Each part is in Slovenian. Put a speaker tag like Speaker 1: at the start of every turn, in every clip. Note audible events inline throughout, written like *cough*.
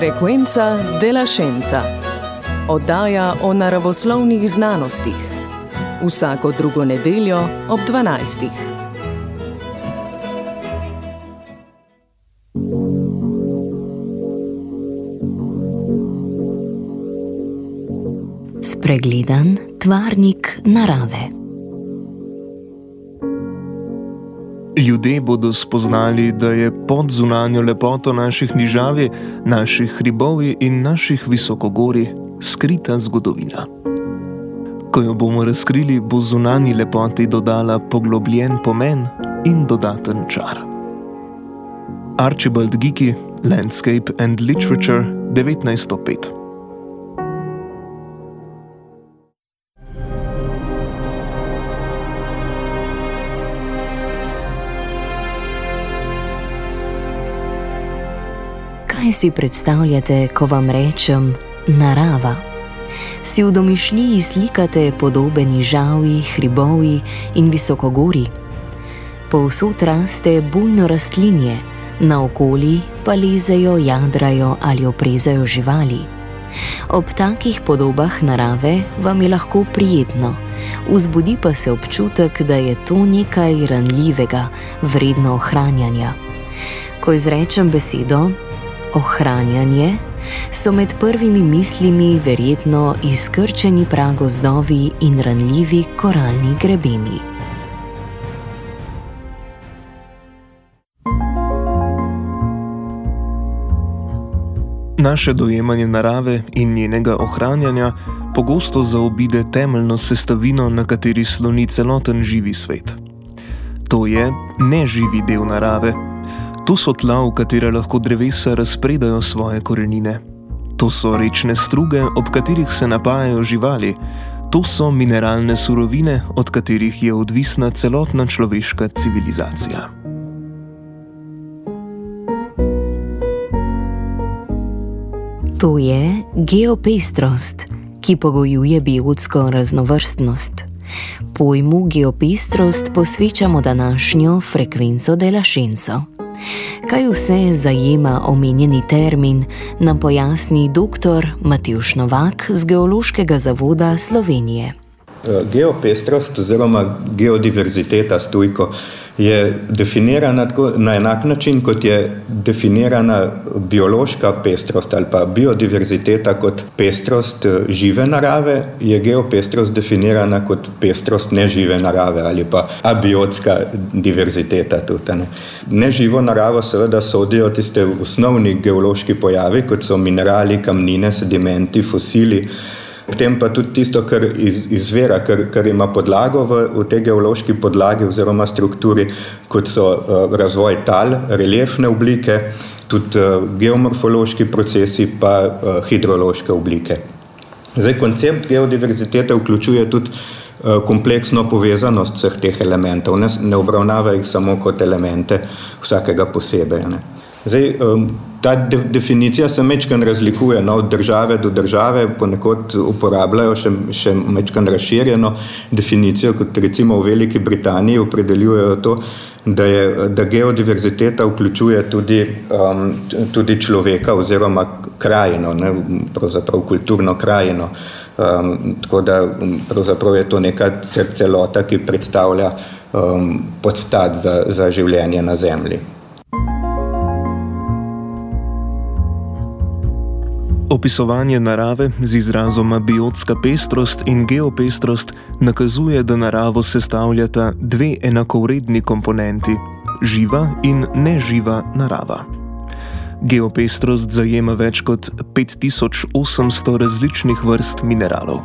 Speaker 1: Frekvenca de la Scienza. Oddaja o naravoslovnih znanostih. Vsako drugo nedeljo ob 12.
Speaker 2: Spregledan tvarnik narave.
Speaker 3: Ljudje bodo spoznali, da je pod zunanjo lepoto naših nižavi, naših hribov in naših visokogori skrita zgodovina. Ko jo bomo razkrili, bo zunanji lepoti dodala poglobljen pomen in dodaten čar. Archibald Giki, Landscape and Literature 1905.
Speaker 2: Kaj si predstavljate, ko vam rečem narava? Si v domišljiji slikate podobe nižavi, hribovi in visokogori? Povsod raste bujno rastlinje, naokoli pa lezejo, jadrajo ali oprezajo živali. Ob takih podobah narave vam je lahko prijetno, vzbudi pa se občutek, da je to nekaj ranljivega, vredno ohranjanja. Ko izrečem besedo, ohranjanje, so med prvimi mislimi verjetno izkrčeni pragozdovi in ranljivi koralni grebeni.
Speaker 3: Naše dojemanje narave in njenega ohranjanja pogosto zaobide temeljno sestavino, na kateri sloni celoten živi svet. To je neživi del narave, To so tla, v katere lahko drevesa razpredajo svoje korenine. To so rečne struge, ob katerih se napajajo živali. To so mineralne surovine, od katerih je odvisna celotna človeška civilizacija.
Speaker 2: To je geopestrost, ki pogojuje biotsko raznovrstnost. Pojmu geopestrost posvečamo današnjo frekvenco delašenco. Kaj vse zajema omenjeni termin, nam pojasni dr. Matjuš Novak z Geološkega zavoda Slovenije.
Speaker 4: Geopestrost oziroma geodiverziteta stojko je definirana tako, na enak način, kot je definirana biološka pestrost ali pa biodiverziteta kot pestrost eh, žive narave, je geopestrost definirana kot pestrost nežive narave ali pa abiotska diverziteta. Tudi, ne. Neživo naravo seveda sodijo tiste osnovni geološki pojavi, kot so minerali, kamnine, sedimenti, fosili. Potem pa tudi tisto, kar iz, izvira, kar, kar ima podlago v, v tej geološki podlagi oziroma strukturi, kot so uh, razvoj tal, reliefne oblike, tudi uh, geomorfološki procesi, pa uh, hidrološke oblike. Zdaj, koncept geodiverzitete vključuje tudi uh, kompleksno povezanost vseh teh elementov, ne, ne obravnava jih samo kot elemente vsakega posebej. Ne. Zdaj, um, ta de definicija se mečkan razlikuje no, od države do države, ponekod uporabljajo še, še mečkan razširjeno definicijo, kot recimo v Veliki Britaniji opredeljujejo to, da, je, da geodiverziteta vključuje tudi, um, tudi človeka oziroma krajino, ne, pravzaprav kulturno krajino. Um, tako da pravzaprav je to neka celota, ki predstavlja um, podstat za, za življenje na Zemlji.
Speaker 3: Opisovanje narave z izrazoma biotska pestrost in geopestrost nakazuje, da naravo sestavljata dve enakovredni komponenti: živa in neživa narava. Geopestrost zajema več kot 5800 različnih vrst mineralov.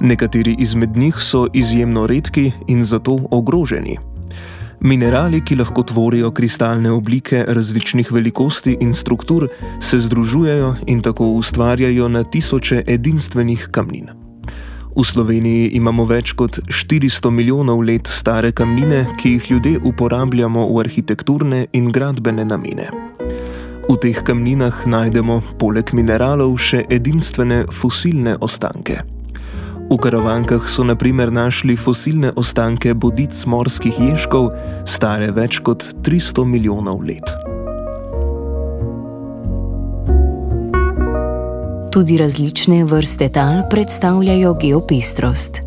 Speaker 3: Nekateri izmed njih so izjemno redki in zato ogroženi. Minerali, ki lahko tvorijo kristalne oblike različnih velikosti in struktur, se združujejo in tako ustvarjajo na tisoče edinstvenih kamnin. V Sloveniji imamo več kot 400 milijonov let stare kamnine, ki jih ljudje uporabljamo v arhitekturne in gradbene namene. V teh kamninah najdemo poleg mineralov še edinstvene fosilne ostanke. V karavankah so naprimer našli fosilne ostanke bodic morskih ježkov, stare več kot 300 milijonov let.
Speaker 2: Tudi različne vrste tal predstavljajo geopestrost.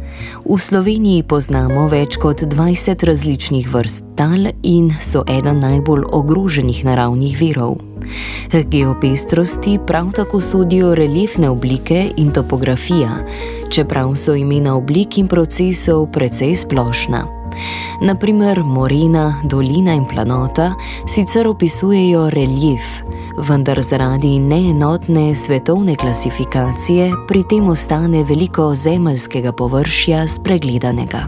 Speaker 2: V Sloveniji poznamo več kot 20 različnih vrst tal in so eden najbolj ogroženih naravnih virov. K geopestrosti prav tako sodijo reliefne oblike in topografija, čeprav so imena oblik in procesov precej splošna. Naprimer, morina, dolina in planota sicer opisujejo relief, vendar zaradi neenotne svetovne klasifikacije pri tem ostane veliko zemeljskega površja spregledanega.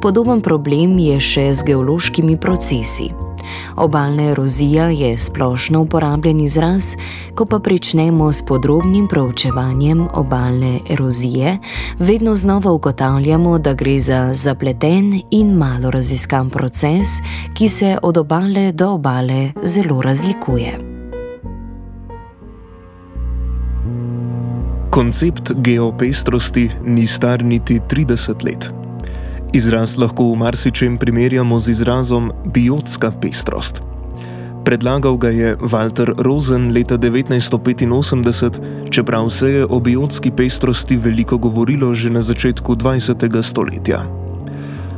Speaker 2: Podoben problem je še z geološkimi procesi. Obalna erozija je splošno uporabljen izraz, ko pa pričnemo s podrobnim proučevanjem obalne erozije, vedno znova ugotavljamo, da gre za zapleten in malo raziskan proces, ki se od obale do obale zelo razlikuje.
Speaker 3: Koncept geopestrosti ni star niti 30 let. Izraz lahko v marsičem primerjamo z izrazom biotska pestrost. Predlagal ga je Walter Rosen leta 1985, čeprav se je o biotski pestrosti veliko govorilo že na začetku 20. stoletja.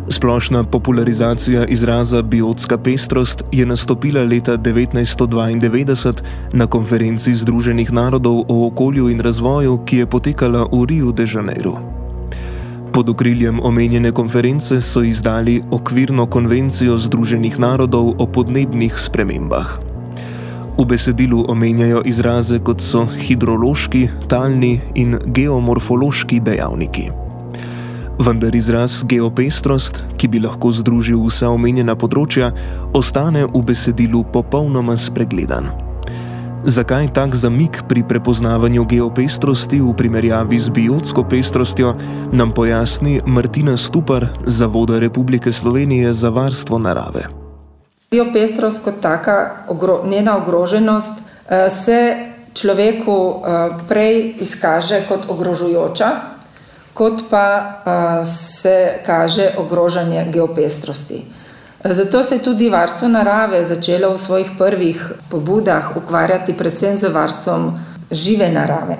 Speaker 3: Splošna popularizacija izraza biotska pestrost je nastopila leta 1992 na konferenci Združenih narodov o okolju in razvoju, ki je potekala v Rio de Janeiro. Pod okriljem omenjene konference so izdali okvirno konvencijo Združenih narodov o podnebnih spremembah. V besedilu omenjajo izraze kot so hidrološki, talni in geomorfološki dejavniki. Vendar izraz geopestrost, ki bi lahko združil vsa omenjena področja, ostane v besedilu popolnoma spregledan. Zakaj tak zamik pri prepoznavanju geopestrosti v primerjavi z biotsko pestrostjo, nam pojasni Martina Stupar, Zavoda Republike Slovenije za varstvo narave.
Speaker 5: Biopestrost kot taka, njena ogroženost eh, se človeku eh, prej izkaže kot ogrožujoča, kot pa eh, se kaže ogrožanje geopestrosti. Zato se je tudi varstvo narave začelo v svojih prvih pobudah ukvarjati predvsem z varstvom žive narave.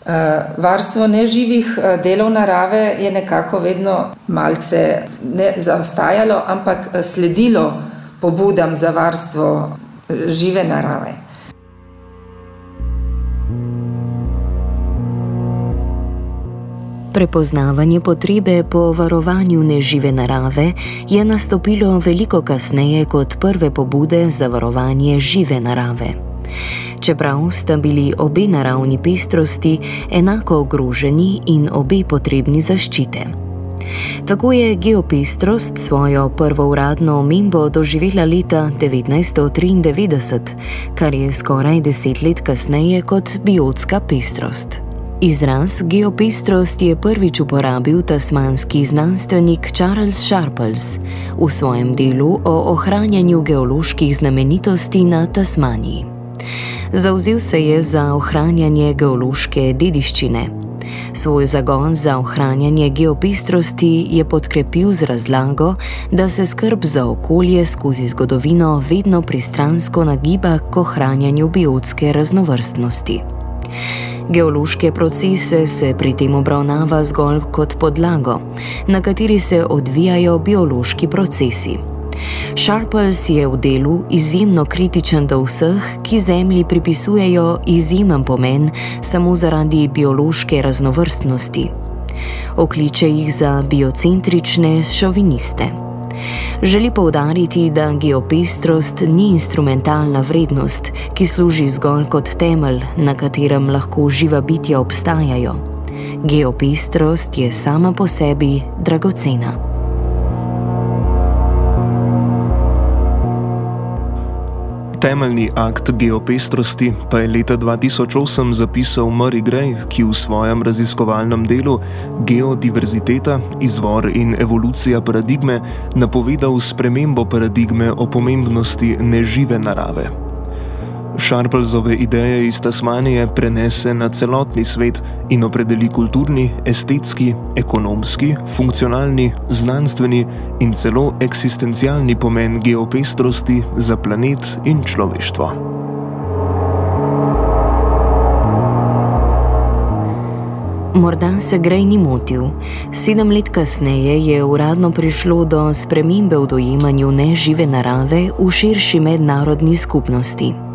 Speaker 5: Eh, varstvo neživih eh, delov narave je nekako vedno malce ne zaostajalo, ampak eh, sledilo pobudam za varstvo žive narave.
Speaker 2: Prepoznavanje potrebe po varovanju nežive narave je nastopilo veliko kasneje kot prve pobude za varovanje žive narave. Čeprav sta bili obe naravni pestrosti enako ogroženi in obe potrebni zaščite. Tako je geopestrost svojo prvo uradno omembo doživela leta 1993, kar je skoraj deset let kasneje kot biotska pestrost. Izraz geopestrost je prvič uporabil tasmanski znanstvenik Charles Sharples v svojem delu o ohranjanju geoloških znamenitosti na Tasmaniji. Zauzel se je za ohranjanje geološke dediščine. Svoj zagon za ohranjanje geopestrosti je podkrepil z razlago, da se skrb za okolje skozi zgodovino vedno pristransko nagiba k ohranjanju biotske raznovrstnosti. Geološke procese se pri tem obravnava zgolj kot podlago, na kateri se odvijajo biološki procesi. Sharples je v delu izjemno kritičen do vseh, ki Zemlji pripisujejo izjemen pomen samo zaradi biološke raznovrstnosti. Okliče jih za biocentrične šoviniste. Želi povdariti, da geopestrost ni instrumentalna vrednost, ki služi zgolj kot temelj, na katerem lahko živa bitja obstajajo. Geopestrost je sama po sebi dragocena.
Speaker 3: Temeljni akt geopestrosti pa je leta 2008 zapisal Murray Gray, ki v svojem raziskovalnem delu Geodiverziteta, izvor in evolucija paradigme napovedal spremembo paradigme o pomembnosti nežive narave. Šarplzove ideje iz Tasmanije prenese na celotni svet in opredeli kulturni, estetski, ekonomski, funkcionalni, znanstveni in celo eksistencialni pomen geopestrosti za planet in človeštvo.
Speaker 2: Morda se Grej ni motil. Sedem let kasneje je uradno prišlo do spremembe v dojemanju nežive narave v širši mednarodni skupnosti.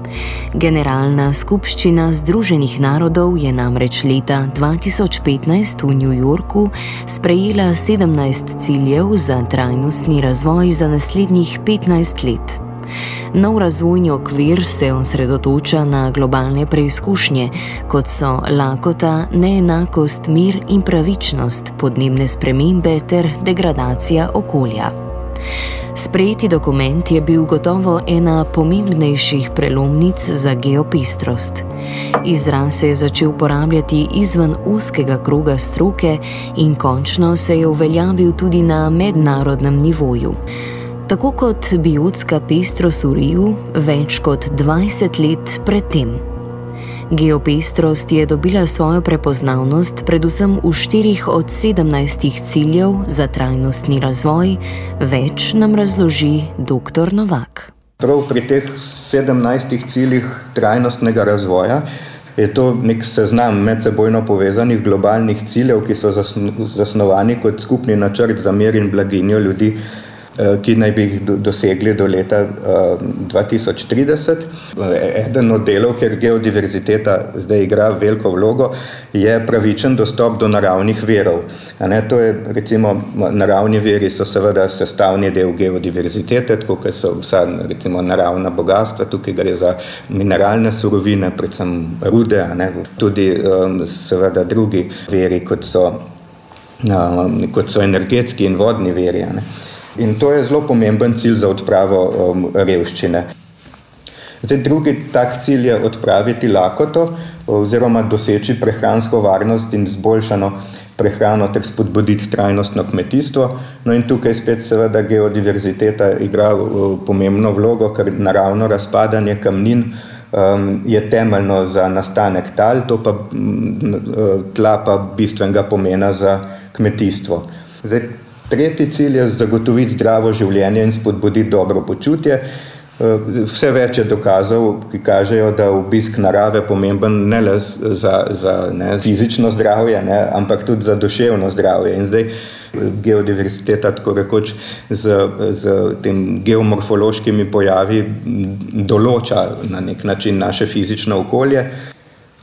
Speaker 2: Generalna skupščina Združenih narodov je namreč leta 2015 v New Yorku sprejela 17 ciljev za trajnostni razvoj za naslednjih 15 let. Nov razvojni okvir se osredotoča na globalne preizkušnje, kot so lakota, neenakost, mir in pravičnost, podnebne spremembe ter degradacija okolja. Sprejeti dokument je bil gotovo ena pomembnejših prelomnic za geopestrost. Izraz se je začel uporabljati izven uzkega kroga stroke in končno se je uveljavil tudi na mednarodnem nivoju. Tako kot biotska pestrost v Riju več kot 20 let predtem. Geopestrost je dobila svojo prepoznavnost predvsem v štirih od sedemnajstih ciljev za trajnostni razvoj, več nam razloži dr. Novak.
Speaker 4: Prav pri teh sedemnajstih ciljih trajnostnega razvoja je to nek seznam medsebojno povezanih globalnih ciljev, ki so zasnovani kot skupni načrt za mir in blaginjo ljudi. Eh, ki naj bi jih dosegli do leta 2030. Eh, eden od delov, kjer geodiverziteta zdaj igra veliko vlogo, je pravičen dostop do naravnih verov. To je recimo naravni veri so seveda sestavni del geodiverzitete, tako kot so vsa recimo naravna bogatstva, tukaj gre za mineralne surovine, predvsem rude, tudi seveda drugi veri, kot so, kot so energetski in vodni veri. In to je zelo pomemben cilj za odpravo um, revščine. Zdaj, drugi tak cilj je odpraviti lakoto oziroma doseči prehransko varnost in zboljšano prehrano ter spodbuditi trajnostno kmetijstvo. No in tukaj spet seveda geodiverziteta igra uh, pomembno vlogo, ker naravno razpadanje kamnin um, je temeljno za nastanek tal, to pa tla pa bistvenega pomena za kmetijstvo. Zdaj, Tretji cilj je zagotoviti zdravo življenje in spodbuditi dobro počutje. Eh, vse več je dokazov, ki kažejo, da je obisk narave pomemben ne le za, za ne, fizično zdravje, ne, ampak tudi za duševno zdravje. In zdaj eh, geodiversiteta, tako rekoč, z, z tem geomorfološkimi pojavi določa na nek način naše fizično okolje.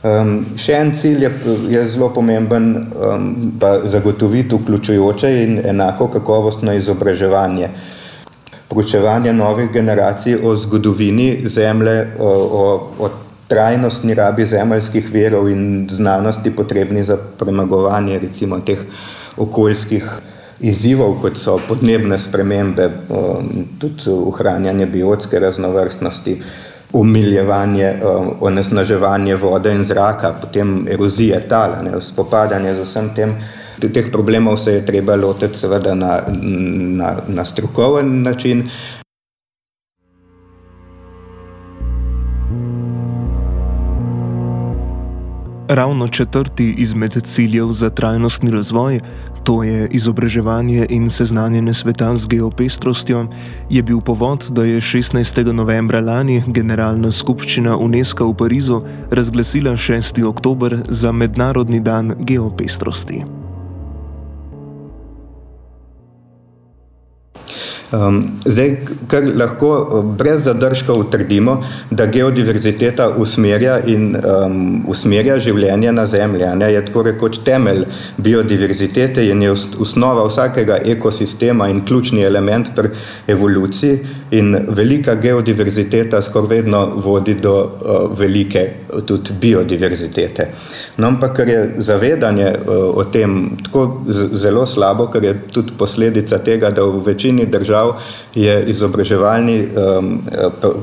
Speaker 4: Um, še en cilj je, je zelo pomemben, um, pa zagotoviti vključujoče in enako kakovostno izobraževanje. Proučevanje novih generacij o zgodovini Zemlje, o, o, o trajnostni rabi zemeljskih verov in znanosti, potrebni za premagovanje recimo, teh okoljskih izzivov, kot so podnebne spremembe, um, tudi ohranjanje biotske raznovrstnosti umiljevanje, um, onesnaževanje vode in zraka, potem erozije tal, ne, spopadanje z vsem tem. Teh problemov se je treba lotiti seveda na, na, na strokoven način.
Speaker 3: Ravno četrti izmed ciljev za trajnostni razvoj To je izobraževanje in seznanjanje sveta z geopestrostjo, je bil povod, da je 16. novembra lani Generalna skupščina UNESCO v Parizu razglasila 6. oktober za Mednarodni dan geopestrosti.
Speaker 4: Um, zdaj, kar lahko uh, brez zadržkov utrdimo, da geodiverziteta usmerja in um, usmerja življenje na Zemlji. Ne, je tako rekoč temelj biodiverzitete in je osnova vsakega ekosistema in ključni element pri evoluciji. In velika geodiverziteta skoraj vedno vodi do uh, velike tudi biodiverzitete. No, ampak ker je zavedanje uh, o tem tako zelo slabo, ker je tudi posledica tega, da v večini držav je izobraževalni um,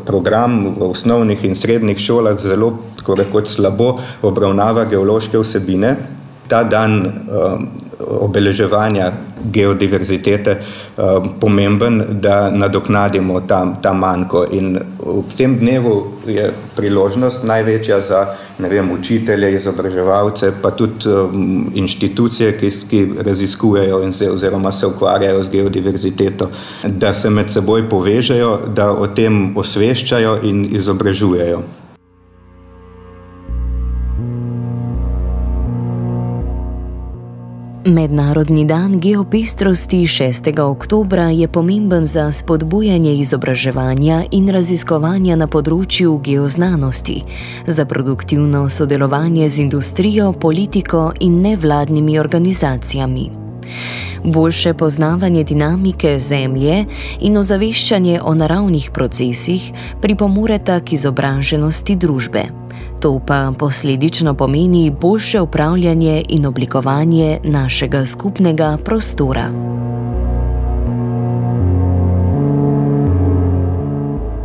Speaker 4: program v osnovnih in srednjih šolah zelo, tako rekoč, slabo obravnava geološke vsebine. Ta dan um, obeleževanja geodiverzitete um, pomemben, da nadoknadimo ta, ta manjko. In v tem dnevu je priložnost največja za vem, učitelje, izobraževalce, pa tudi um, inštitucije, ki, ki raziskujejo in se, oziroma se ukvarjajo z geodiverziteto, da se med seboj povežejo, da o tem osveščajo in izobražujejo.
Speaker 2: Mednarodni dan geopestrosti 6. oktober je pomemben za spodbujanje izobraževanja in raziskovanja na področju geoznanosti, za produktivno sodelovanje z industrijo, politiko in nevladnimi organizacijami. Boljše poznavanje dinamike Zemlje in ozaveščanje o naravnih procesih pripomoreta k izobraženosti družbe. To pa posledično pomeni boljše upravljanje in oblikovanje našega skupnega prostora.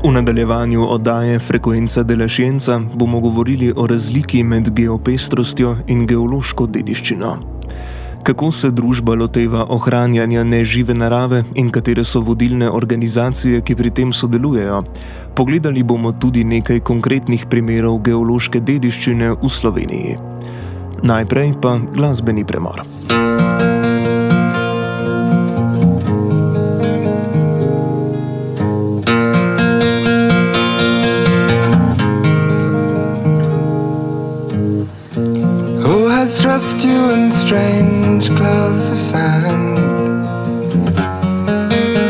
Speaker 6: V nadaljevanju oddaje Frekvenca Delašenca bomo govorili o razliki med geopestrostjo in geološko dediščino kako se družba loteva ohranjanja nežive narave in katere so vodilne organizacije, ki pri tem sodelujejo. Pogledali bomo tudi nekaj konkretnih primerov geološke dediščine v Sloveniji. Najprej pa glasbeni premor. dressed you in strange clothes of sand?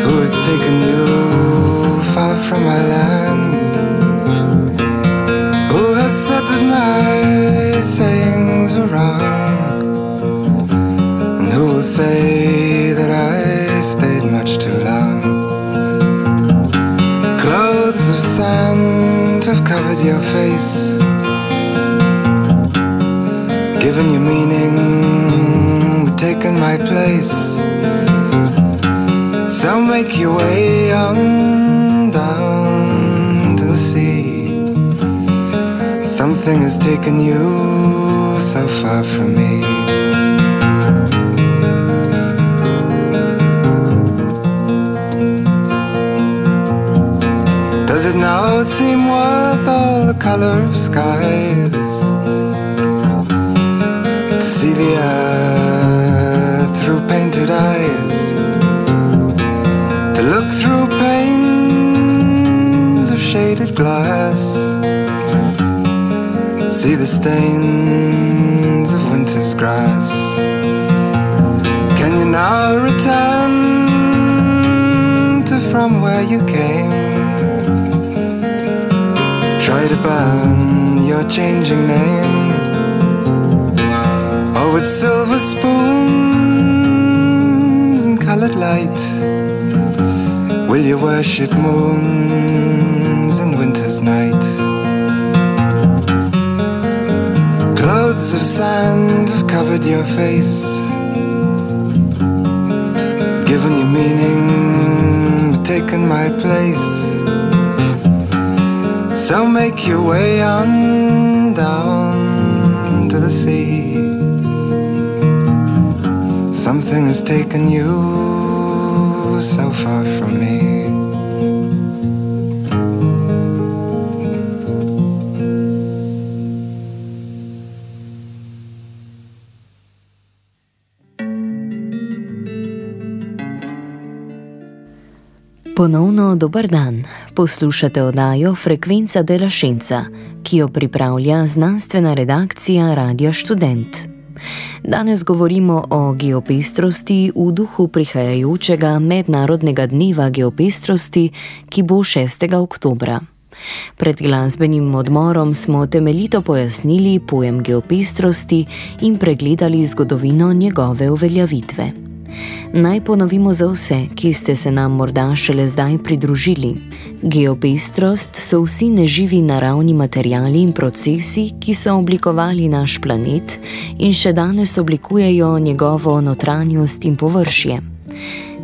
Speaker 6: Who has taken you far from my land? Who has said that my sayings are wrong? And who will say that I stayed much too long? Clothes of sand have covered your face given you meaning, taken my place. So make your way on down to the sea. Something has taken you so far from me. Does it now seem worth all the color of skies? To see the earth through painted eyes, to look through panes of shaded glass, see the stains of winter's grass. Can you now return to from where you came? Try to burn your changing name oh, with silver spoons light. Will you worship moons and winter's night? Clothes of sand have covered your face, given you meaning, taken my place. So make your way on down to the sea. Something has taken you so far from me.
Speaker 2: Ponovno dober dan. Poslušate oddajo Frekvenca dela Šenca, ki jo pripravlja znanstvena redakcija Radio Student. Danes govorimo o geopestrosti v duhu prihajajočega mednarodnega dneva geopestrosti, ki bo 6. oktober. Pred glasbenim odmorom smo temeljito pojasnili pojem geopestrosti in pregledali zgodovino njegove uveljavitve. Naj ponovimo za vse, ki ste se nam morda šele zdaj pridružili. Geopestrost so vsi neživi naravni materijali in procesi, ki so oblikovali naš planet in še danes oblikujejo njegovo notranjost in površje.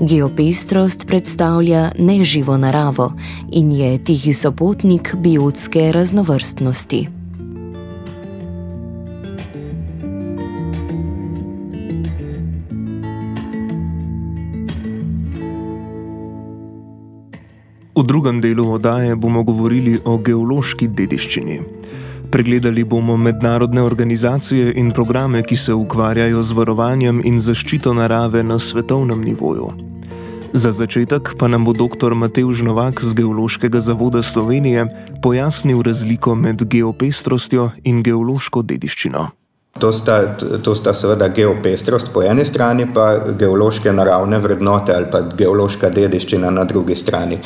Speaker 2: Geopestrost predstavlja neživo naravo in je tihi sopotnik biotske raznovrstnosti.
Speaker 6: V drugem delu oddaje bomo govorili o geološki dediščini. Pregledali bomo mednarodne organizacije in programe, ki se ukvarjajo z varovanjem in zaščito narave na svetovnem nivoju. Za začetek pa nam bo dr. Matej Žnovak z Geološkega zavoda Slovenije pojasnil razliko med geopestrostjo in geološko dediščino.
Speaker 4: To sta, to sta seveda geopestrost po eni strani, pa geološke naravne vrednote ali pa geološka dediščina na drugi strani.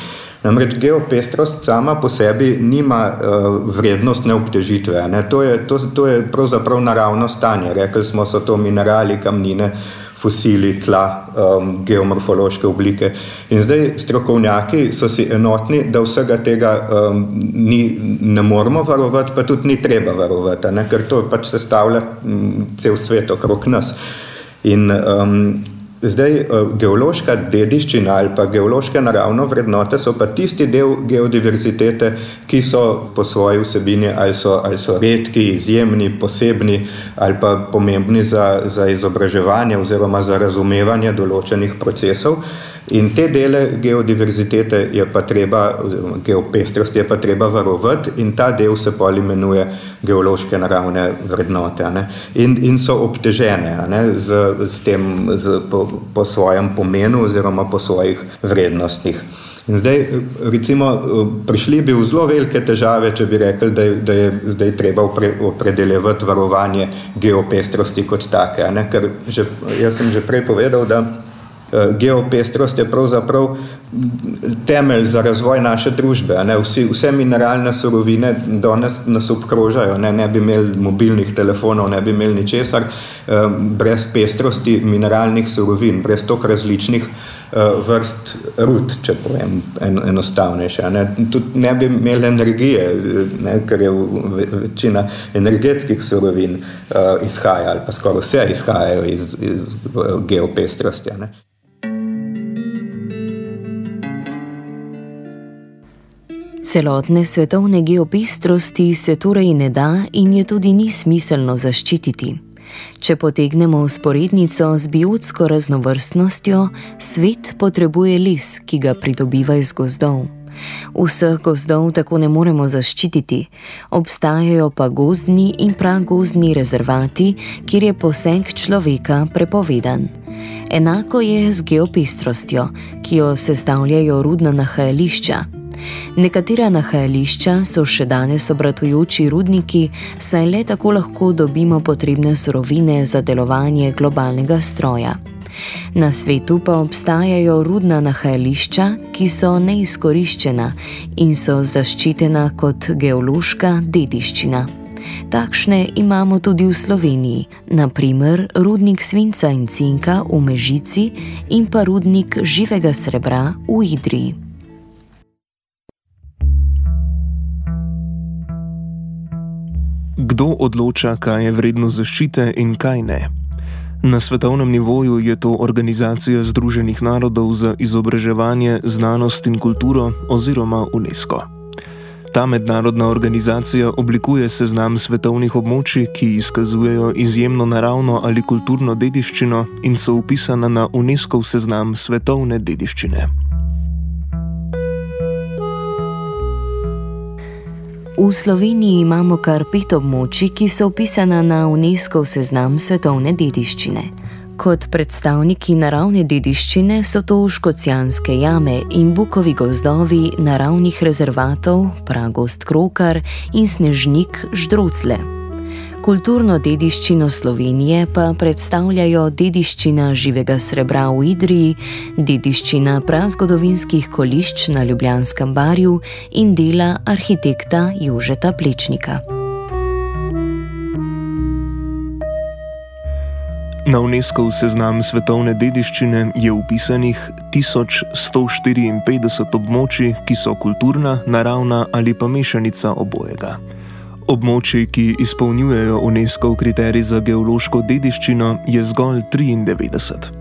Speaker 4: Namreč geopestrost sama po sebi nima uh, vrednostne obtežitve. Ne? To, je, to, to je pravzaprav naravno stanje. Rekli smo, so to minerali, kamnine, fosili, tla, um, geomorfološke oblike. In zdaj strokovnjaki so si enotni, da vsega tega um, ni, ne moramo varovati, pa tudi ni treba varovati, ne? ker to pač sestavlja um, cel svet okrog nas. In um, Zdaj, eh, geološka dediščina ali pa geološke naravne vrednote so pa tisti del geodiverzitete, ki so po svoji vsebini ali so, ali so redki, izjemni, posebni ali pa pomembni za, za izobraževanje oziroma za razumevanje določenih procesov. In te dele geodiverzitete je pa treba, oziroma geopestrosti je pa treba varovati, in ta del se pa imenuje geološke naravne vrednote. In, in so obtežene z, z tem, z, po, po svojem pomenu oziroma po svojih vrednostih. In zdaj, recimo, prišli bi v zelo velike težave, če bi rekli, da je, da je zdaj treba opredeljevati varovanje geopestrosti kot take. Ker že, jaz sem že prej povedal, da geopestrost je pravzaprav temelj za razvoj naše družbe. Vsi, vse mineralne surovine danes nas obkrožajo. Ne, ne bi imeli mobilnih telefonov, ne bi imeli ničesar eh, brez pestrosti mineralnih surovin, brez tok različnih eh, vrst rud, če povem en, enostavnejše. Ne. Tudi ne bi imeli energije, ne, ker je večina energetskih surovin izhaja ali pa skoraj vse izhajajo iz, iz geopestrosti. Ne.
Speaker 2: Celotne svetovne geopistrosti se torej ne da in je tudi ni smiselno zaščititi. Če potegnemo usporednico z biotsko raznovrstnostjo, svet potrebuje les, ki ga pridobiva iz gozdov. Vseh gozdov tako ne moremo zaščititi, obstajajo pa gozdni in pragozdni rezervati, kjer je poseg človeka prepovedan. Enako je z geopistrostjo, ki jo sestavljajo rudna nahajališča. Nekatera nahajališča so še danes obratujoči rudniki, saj le tako lahko dobimo potrebne surovine za delovanje globalnega stroja. Na svetu pa obstajajo rudna nahajališča, ki so neizkoriščena in so zaščitena kot geološka dediščina. Takšne imamo tudi v Sloveniji, naprimer rudnik svinca in cinka v Mežici in pa rudnik živega srebra v Idriji.
Speaker 3: Kdo odloča, kaj je vredno zaščite in kaj ne? Na svetovnem nivoju je to Organizacija Združenih narodov za izobraževanje, znanost in kulturo oziroma UNESCO. Ta mednarodna organizacija oblikuje seznam svetovnih območij, ki izkazujejo izjemno naravno ali kulturno dediščino in so upisana na UNESCO seznam svetovne dediščine.
Speaker 2: V Sloveniji imamo kar pet območij, ki so upisana na UNESCO seznam svetovne dediščine. Kot predstavniki naravne dediščine so to škocijanske jame in bukovi gozdovi naravnih rezervatov, pragost krokar in snežnik ždrucle. Kulturno dediščino Slovenije pa predstavljajo dediščina živega srebra v Idriji, dediščina prazgodovinskih kolišč na Ljubljanskem barju in dela arhitekta Jožeta Plečnika.
Speaker 3: Na UNESCO seznam svetovne dediščine je upisanih 1154 območij, ki so kulturna, naravna ali pa mešanica obojega. Območij, ki izpolnjujejo UNESCO kriterij za geološko dediščino, je zgolj 93.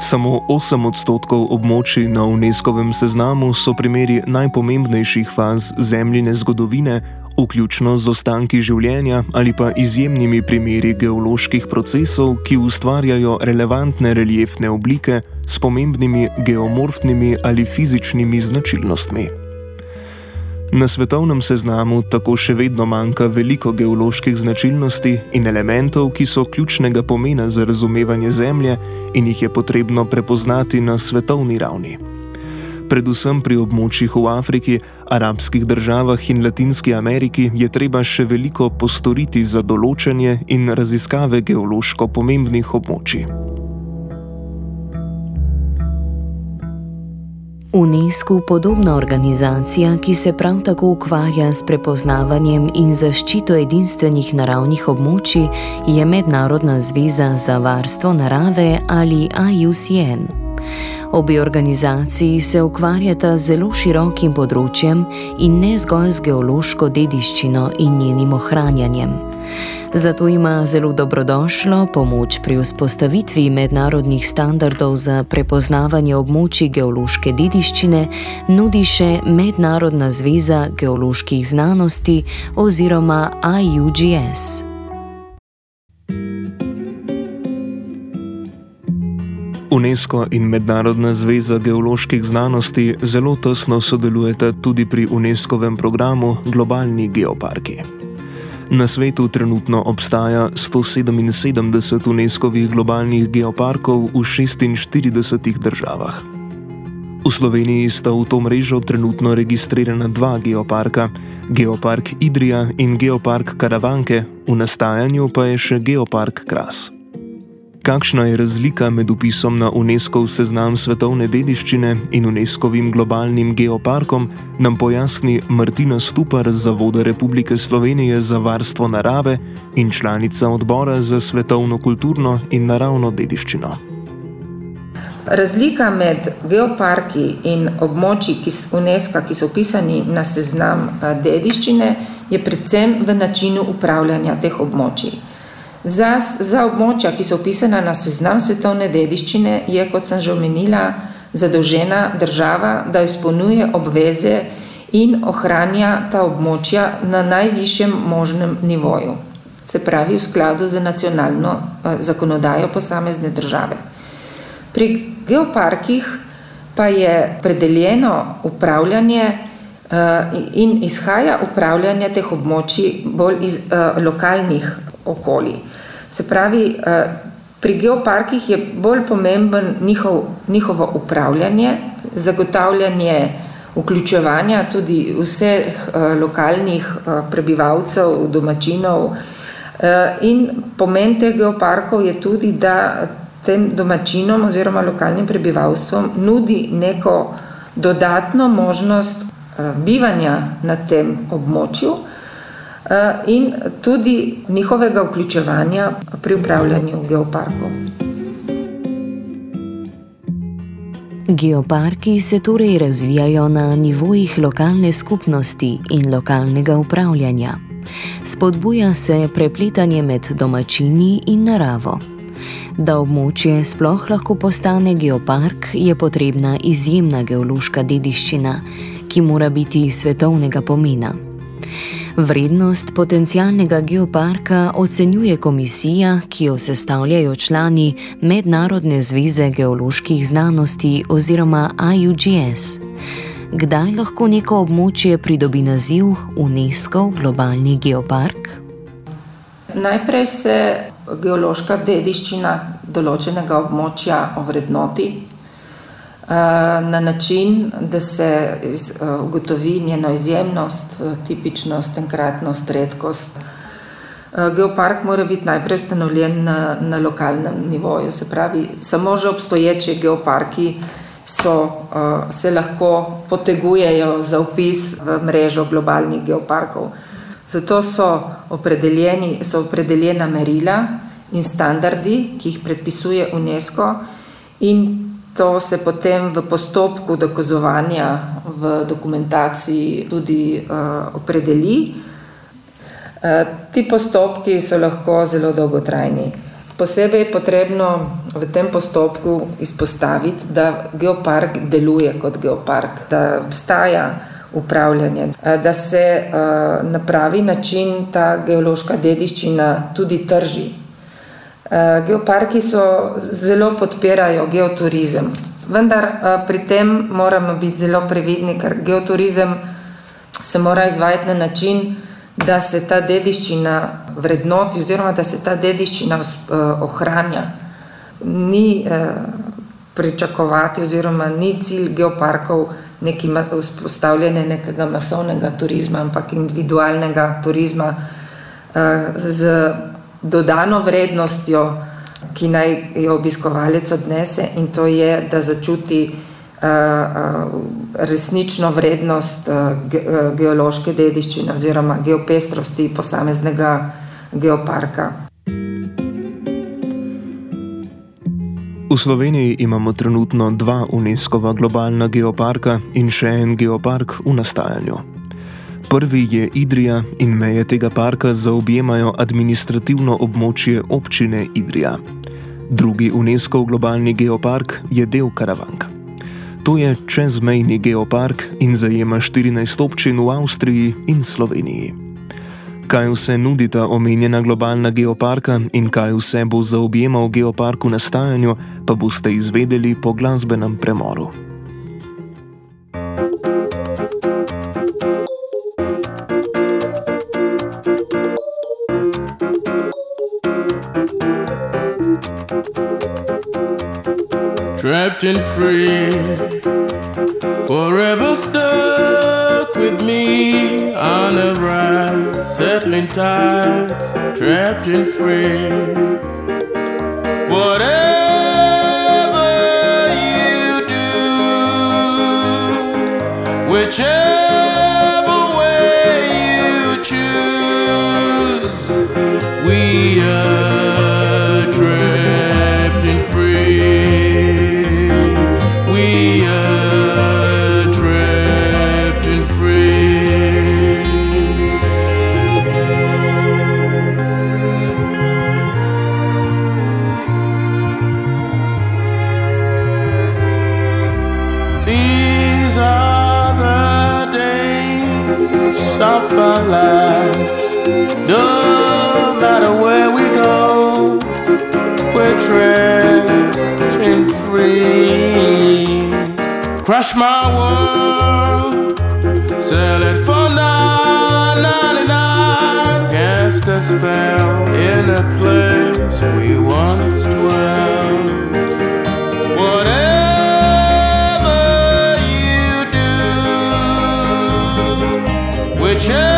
Speaker 3: Samo 8 odstotkov območij na UNESCO seznamu so primeri najpomembnejših faz zemljine zgodovine, vključno z ostanki življenja ali pa izjemnimi primeri geoloških procesov, ki ustvarjajo relevantne reliefne oblike s pomembnimi geomorfnimi ali fizičnimi značilnostmi. Na svetovnem seznamu tako še vedno manjka veliko geoloških značilnosti in elementov, ki so ključnega pomena za razumevanje Zemlje in jih je potrebno prepoznati na svetovni ravni. Predvsem pri območjih v Afriki, arabskih državah in Latinski Ameriki je treba še veliko postoriti za določanje in raziskave geološko pomembnih območij.
Speaker 2: UNESCO podobna organizacija, ki se prav tako ukvarja s prepoznavanjem in zaščito edinstvenih naravnih območij, je Mednarodna zveza za varstvo narave ali IUCN. Obe organizaciji se ukvarjata z zelo širokim področjem in ne zgolj z geološko dediščino in njenim ohranjanjem. Zato ima zelo dobrodošlo pomoč pri vzpostavitvi mednarodnih standardov za prepoznavanje območij geološke dediščine, nudi še Mednarodna zveza geoloških znanosti oziroma IUGS.
Speaker 3: UNESCO in Mednarodna zveza geoloških znanosti zelo tesno sodelujeta tudi pri UNESCO-vem programu Globalni geoparki. Na svetu trenutno obstaja 177 UNESCO-vih globalnih geoparkov v 46 državah. V Sloveniji sta v to mrežo trenutno registrirana dva geoparka: Geopark Idrija in Geopark Karavanke, v nastajanju pa je še Geopark Kras. Kakšna je razlika med upisom na UNESCO seznam svetovne dediščine in UNESCO-vim globalnim geoparkom, nam pojasni Martina Stupar z Zavoda Republike Slovenije za varstvo narave in članica odbora za svetovno kulturno in naravno dediščino.
Speaker 5: Razlika med geoparki in območji UNESCO, ki so upisani na seznam eh, dediščine, je predvsem v načinu upravljanja teh območij. Za, za območja, ki so upisana na seznam svetovne dediščine, je, kot sem že omenila, zadolžena država, da izpolnjuje obveze in ohranja ta območja na najvišjem možnem nivoju, se pravi v skladu z nacionalno eh, zakonodajo posamezne države. Pri geoparkih pa je predeljeno upravljanje eh, in izhaja upravljanje teh območij bolj iz eh, lokalnih okolij. Se pravi, eh, pri geoparkih je bolj pomemben njihov, njihovo upravljanje, zagotavljanje vključevanja tudi vseh eh, lokalnih eh, prebivalcev, domačinov. In pomen teh geoparkov je tudi, da tem domačinom oziroma lokalnim prebivalstvom nudi neko dodatno možnost bivanja na tem območju. Eh, in tudi njihovega vključevanja pri upravljanju geoparkov.
Speaker 2: Geoparki se torej razvijajo na nivojih lokalne skupnosti in lokalnega upravljanja. Spodbuja se prepletanje med domačini in naravo. Da območje sploh lahko postane geopark, je potrebna izjemna geološka dediščina, ki mora biti svetovnega pomena. Vrednost potencialnega geoparka ocenjuje komisija, ki jo sestavljajo člani Mednarodne zveze geoloških znanosti oziroma IUGS. Kdaj lahko neko območje pridobi naziv UNESCO globalni geopark?
Speaker 5: Najprej se geološka dediščina določenega območja ovrednoti na način, da se eh, ugotovi njeno izjemnost, eh, tipičnost, enkratnost, redkost. Geopark mora biti najprej ustanovljen na, na lokalnem nivoju, se pravi, samo že obstoječi geoparki so, se lahko potegujejo za upis v mrežo globalnih geoparkov. Zato so, so opredeljena merila in standardi, ki jih predpisuje UNESCO, in To se potem v postopku dokazovanja v dokumentaciji tudi uh, opredeli. Uh, ti postopki so lahko zelo dolgotrajni. Posebej je potrebno v tem postopku izpostaviti, da geopark deluje kot geopark, da obstaja upravljanje, da se uh, na pravi način ta geološka dediščina tudi trži. Eh, geoparki so zelo podpirajo geoturizem, vendar eh, pri tem moramo biti zelo previdni, ker geoturizem se mora izvajati na način, da se ta dediščina vrednoti oziroma da se ta dediščina eh, ohranja. Ni pričakovati, oziroma ni cilj geoparkov neki vzpostavljanje nekega masovnega turizma, ampak individualnega turizma z dodano vrednostjo, ki naj jo obiskovalec odnese, in to je, da začuti resnično vrednost geološke dediščine oziroma geopestrosti posameznega geoparka.
Speaker 7: V Sloveniji imamo trenutno dva UNESCO-va globalna geoparka in še en geopark v nastajanju. Prvi je Idrija in meje tega parka zaobjemajo administrativno območje občine Idrija. Drugi UNESCO globalni geopark je del Karavank. To je čezmejni geopark in zajema 14 občin v Avstriji in Sloveniji kaj vse nudita omenjena globalna geoparka in kaj vse bo zaobjemal geopark v nastajanju, pa boste izvedeli po glasbenem premoru. Trapped and free, forever stuck with me on a ride, settling tides, trapped and free. Whatever you do, whichever free. Crush my world, sell it for nine ninety nine. Cast a spell in a place we once dwelt. Whatever you do, whichever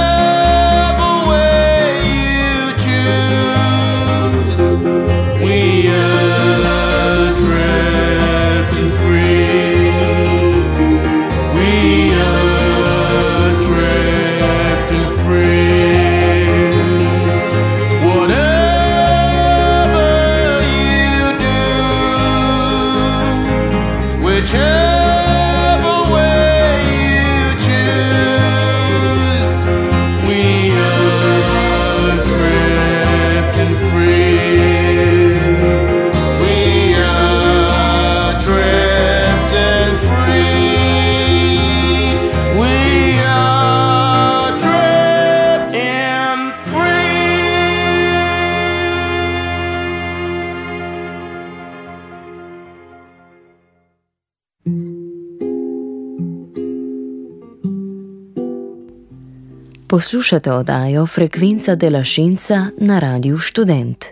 Speaker 2: Poslušate oddajo Frekvenca de la Scienza na Radiu Student.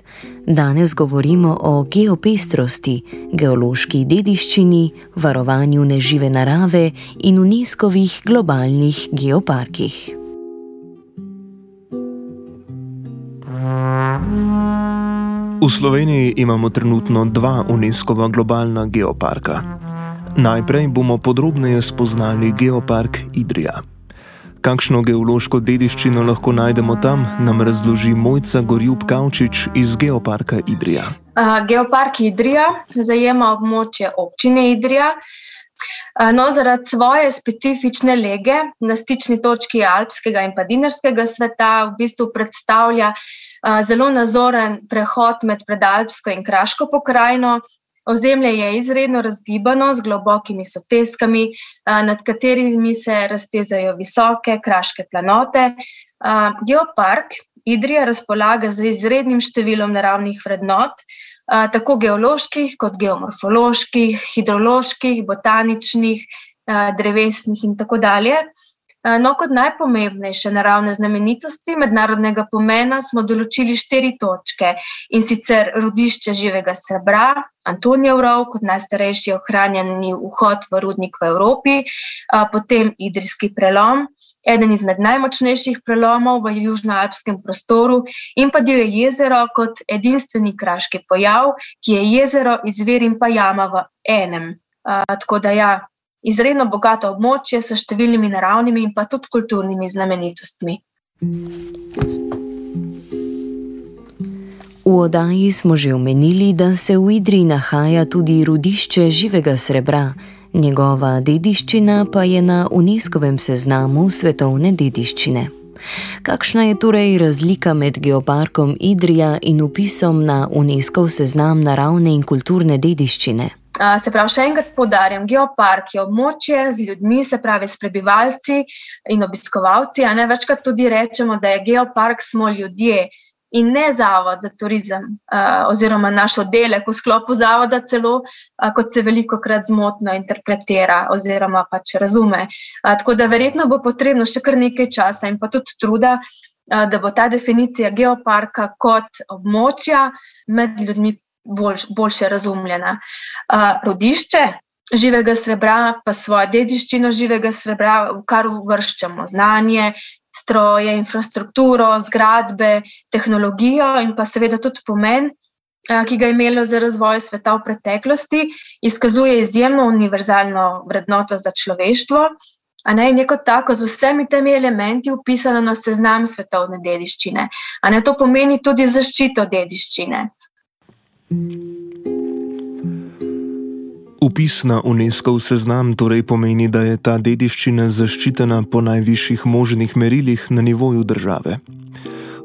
Speaker 2: Danes govorimo o geopestrosti, geološki dediščini, varovanju nežive narave in UNESCO-vih globalnih geoparkih.
Speaker 7: V Sloveniji imamo trenutno dva UNESCO-va globalna geoparka. Najprej bomo podrobneje spoznali geopark Idrija. Kakšno geološko dediščino lahko najdemo tam, nam razloži Mojca Gorjub Kavčič iz geoparka Idrija.
Speaker 8: Uh, Geopark Idrija zajema območje občine Idrija. No, zaradi svoje specifične lege na stični točki alpskega in pa dinarskega sveta v bistvu predstavlja zelo nazoren prehod med predalpsko in kraško pokrajino. Ozemlje je izredno razgibano z globokimi soteskami, nad katerimi se raztezajo visoke kraške planote. Geopark Idrija razpolaga z izrednim številom naravnih vrednot, tako geoloških, kot geomorfoloških, hidroloških, botaničnih, drevesnih in tako dalje. No, kot najpomembnejše naravne znamenitosti mednarodnega pomena smo določili štiri točke in sicer rodišče živega srebra, Antonijev rov, kot najstarejši ohranjeni vhod v rudnik v Evropi, potem Idrijski prelom, eden izmed najmočnejših prelomov v južnoalpskem prostoru, in pa divje jezero kot edinstveni kraški pojav, ki je jezero, izvir in pa jama v enem. Tako da ja, izredno bogato območje s številnimi naravnimi in pa tudi kulturnimi znamenitostmi.
Speaker 2: V oddaji smo že omenili, da se v Idriji nahaja tudi rudišče živega srebra, njegova dediščina pa je na UNESCO-vem seznamu svetovne dediščine. Kakšna je torej razlika med geoparkom Idrija in upisom na UNESCO seznam naravne in kulturne dediščine?
Speaker 8: Se pravi, še enkrat podarjam, geopark je območje z ljudmi, se pravi, s prebivalci in obiskovalci. Ne večkrat tudi rečemo, da je geopark smo ljudje in ne zavod za turizem, oziroma naš oddelek v sklopu zavoda, celo kot se veliko krat zmotno interpretira oziroma pač razume. Tako da verjetno bo potrebno še kar nekaj časa in pa tudi truda. Da bo ta definicija geoparka kot območja med ljudmi bolj, boljše razumljena. Uh, rodišče živega srebra, pa svojo dediščino živega srebra, v kar uvrščamo znanje, stroje, infrastrukturo, zgradbe, tehnologijo in pa seveda tudi pomen. Ki ga je imelo za razvoj sveta v preteklosti, izkazuje izjemno univerzalno vrednoto za človeštvo, a ne neko tako z vsemi temi elementi upisano na seznam svetovne dediščine. A ne to pomeni tudi zaščito dediščine.
Speaker 3: Upis na UNESCO seznam torej pomeni, da je ta dediščina zaščitena po najvišjih možnih merilih na nivoju države.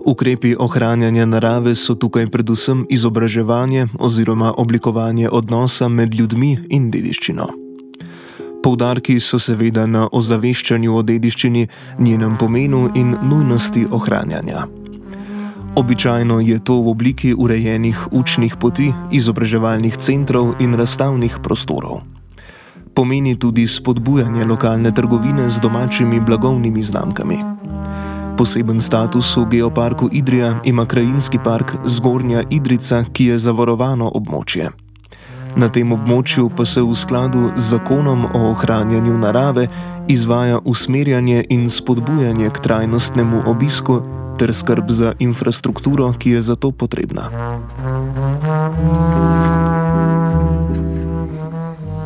Speaker 3: Ukrepi ohranjanja narave so tukaj predvsem izobraževanje oziroma oblikovanje odnosa med ljudmi in dediščino. Poudarki so seveda na ozaveščanju o dediščini, njenem pomenu in nujnosti ohranjanja. Običajno je to v obliki urejenih učnih poti, izobraževalnih centrov in razstavnih prostorov. Pomeni tudi spodbujanje lokalne trgovine z domačimi blagovnimi znamkami. Poseben status v geoparku Idrija ima krajinski park Zgornja Idrica, ki je zavarovano območje. Na tem območju pa se v skladu z zakonom o ohranjanju narave izvaja usmerjanje in spodbujanje k trajnostnemu obisku ter skrb za infrastrukturo, ki je za to potrebna.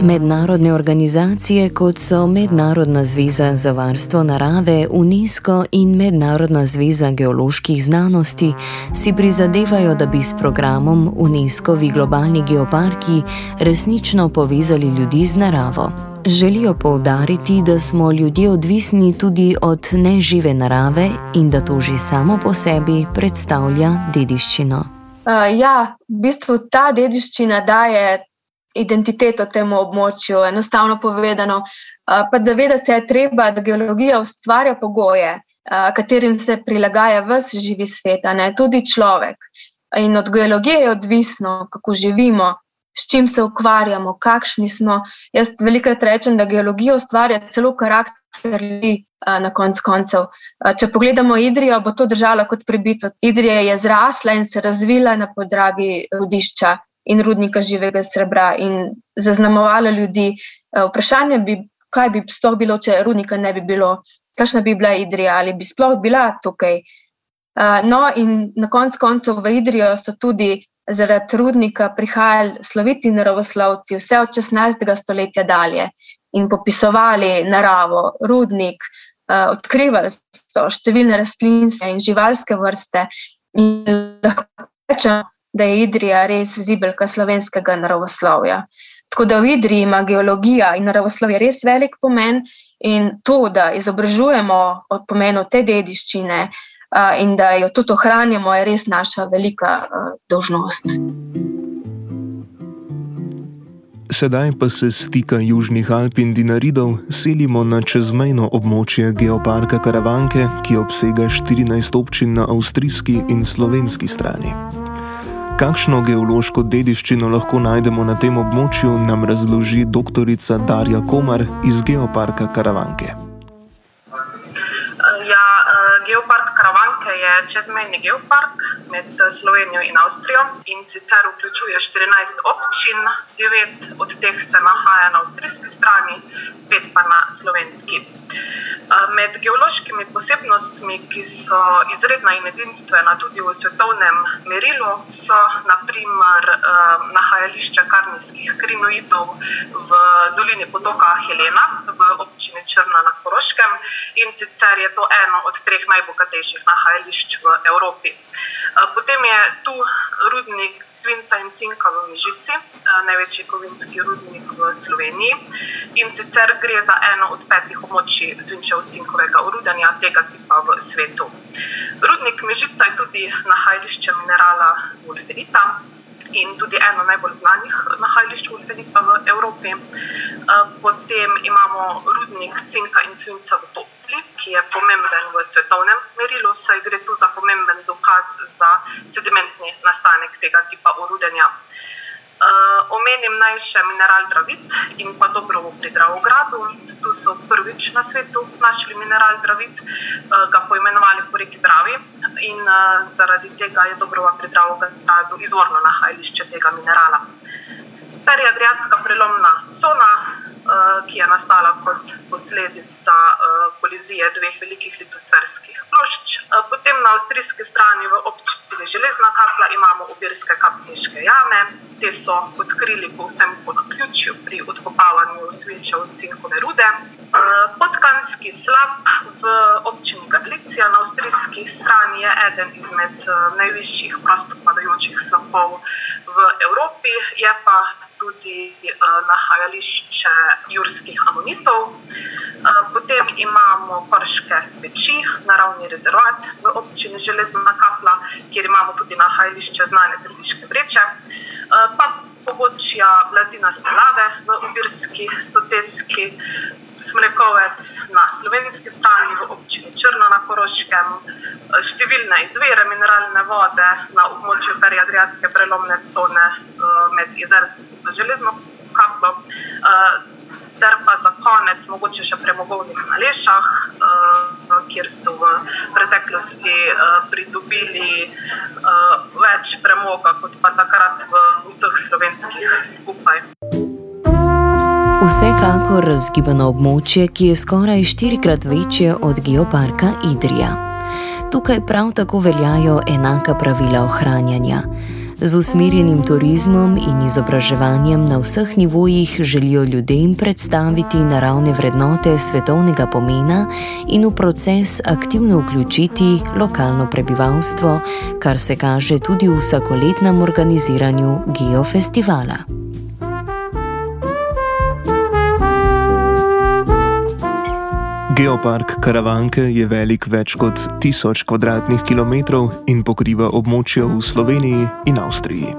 Speaker 2: Mednarodne organizacije, kot so Mednarodna zveza za varstvo narave, UNESCO in Mednarodna zveza geoloških znanosti, si prizadevajo, da bi s programom UNESCO-vi globalni geoparki resnično povezali ljudi z naravo. Želijo poudariti, da smo ljudje odvisni tudi od nežive narave in da to že samo po sebi predstavlja dediščino.
Speaker 8: Uh, ja, v bistvu ta dediščina daje identiteto temu območju. Enostavno povedano, uh, zavedati se je treba, da geologija ustvarja pogoje, uh, katerim se prilagaja vse živi svet, tudi človek. In od geologije je odvisno, kako živimo, s čim se ukvarjamo, kakšni smo. Jaz velikokrat rečem, da geologija ustvarja celo karakter ljudi. Na koncu koncev, če pogledamo Idrijo, bo to držalo kot prebito. Idrija je zrasla in se razvila na podlagi rodišča in rudnika živega srebra in zaznamovala ljudi. Vprašanje bi, kaj bi sploh bilo, če rudnika ne bi bilo, kakšna bi bila Idrija ali bi sploh bila tukaj. No, in na koncu koncev v Idrijo so tudi zaradi rudnika prihajali sloviti naravoslovci vse od 16. stoletja dalje in popisovali naravo, rudnik, uh, odkrivali so številne rastlinske in živalske vrste. In lahko rečemo, da je Idrija res zibelka slovenskega naravoslovja. Tako da v Idriji ima geologija in naravoslovje res velik pomen, in to, da izobražujemo o pomenu te dediščine, in da jo tudi ohranjamo, je res naša velika dolžnost.
Speaker 3: Sedaj pa se stika Južnih Alp in Dinaridov selimo na čezmejno območje geoparka Karavanke, ki obsega 14 občin na avstrijski in slovenski strani. Kakšno geološko dediščino lahko najdemo na tem območju, nam razloži doktorica Darja Komar iz Geoparka Karavanke.
Speaker 9: Eh, ja, eh, Geopark Karavanke je čezmejni geopark med eh, Slovenijo in Avstrijo in sicer vključuje 14 občin, 9 od teh se nahaja na avstrijski strani, 5 pa na slovenski. Med geološkimi posebnostmi, ki so izredna in edinstvena tudi v svetovnem merilu, so naprimer nahajališče karnijskih krinoidov v dolini potoka Helena v občini Črna na Koroškem in sicer je to eno od treh najbogatejših nahajališč v Evropi. Potem je tu rudnik svinca in cinka v Mižici, največji kovinski rudnik v Sloveniji. In sicer gre za eno od petih območij svinčevo-cinkovega urudanja tega tipa v svetu. Rudnik Mižica je tudi nahajališče minerala Wolferita in tudi eno najbolj znanih nahajališč Wolferita v Evropi. Potem imamo rudnik cinka in svinca v Topli, ki je pomemben v svetovnem merilu, saj gre tu za pomemben dokaz za sedimentni nastanek tega tipa urudenja. Omenim naj še mineral Dravit in pa Dobrovo pri Dravogradu. Tu so prvič na svetu našli mineral Dravit, ga poimenovali po reki Dravi in zaradi tega je Dobrova pri Dravogradu izvorno nahajališče tega minerala. Periadriatska prelomna cona, ki je nastala kot posledica kolizije dveh velikih litosferskih plošč. Potem na avstrijski strani v občini Železna Kapla imamo Obirske kapniške jame. Te so odkrili povsem po naključju pri odkopavanju svinčevo-cinkove rude. Podkanski slap v občini Gadlicija na avstrijski strani je eden izmed najvišjih prostopadajočih slapov v Evropi, je pa tudi nahajališče jurskih amonitov. Potem imamo Korške peči, naravni rezervat v občini Železna Kapla, kjer imamo tudi nahajališče znane Trbiške vreče. Pa pobočja blazinaste lave v Obirski soteski, Smrekovec na slovenski strani v občini Črna na Koroškem, številne izvire mineralne vode na območju periadriatske prelomne cone med Jezersko in Železno Kaplo. Ter pa za konec mogoče še premogovnik na Lešah, kjer so v preteklosti pridobili več premoga kot pa takrat v vseh slovenskih skupaj.
Speaker 2: Vsekakor razgibano območje, ki je skoraj štirikrat večje od geoparka Idrija. Tukaj prav tako veljajo enaka pravila ohranjanja. Z usmerjenim turizmom in izobraževanjem na vseh nivojih želijo ljudem predstaviti naravne vrednote svetovnega pomena in v proces aktivno vključiti lokalno prebivalstvo, kar se kaže tudi v vsakoletnem organiziranju Geofestivala.
Speaker 3: Geopark Karavanke je velik več kot tisoč kvadratnih kilometrov in pokriva območja v Sloveniji in Avstriji.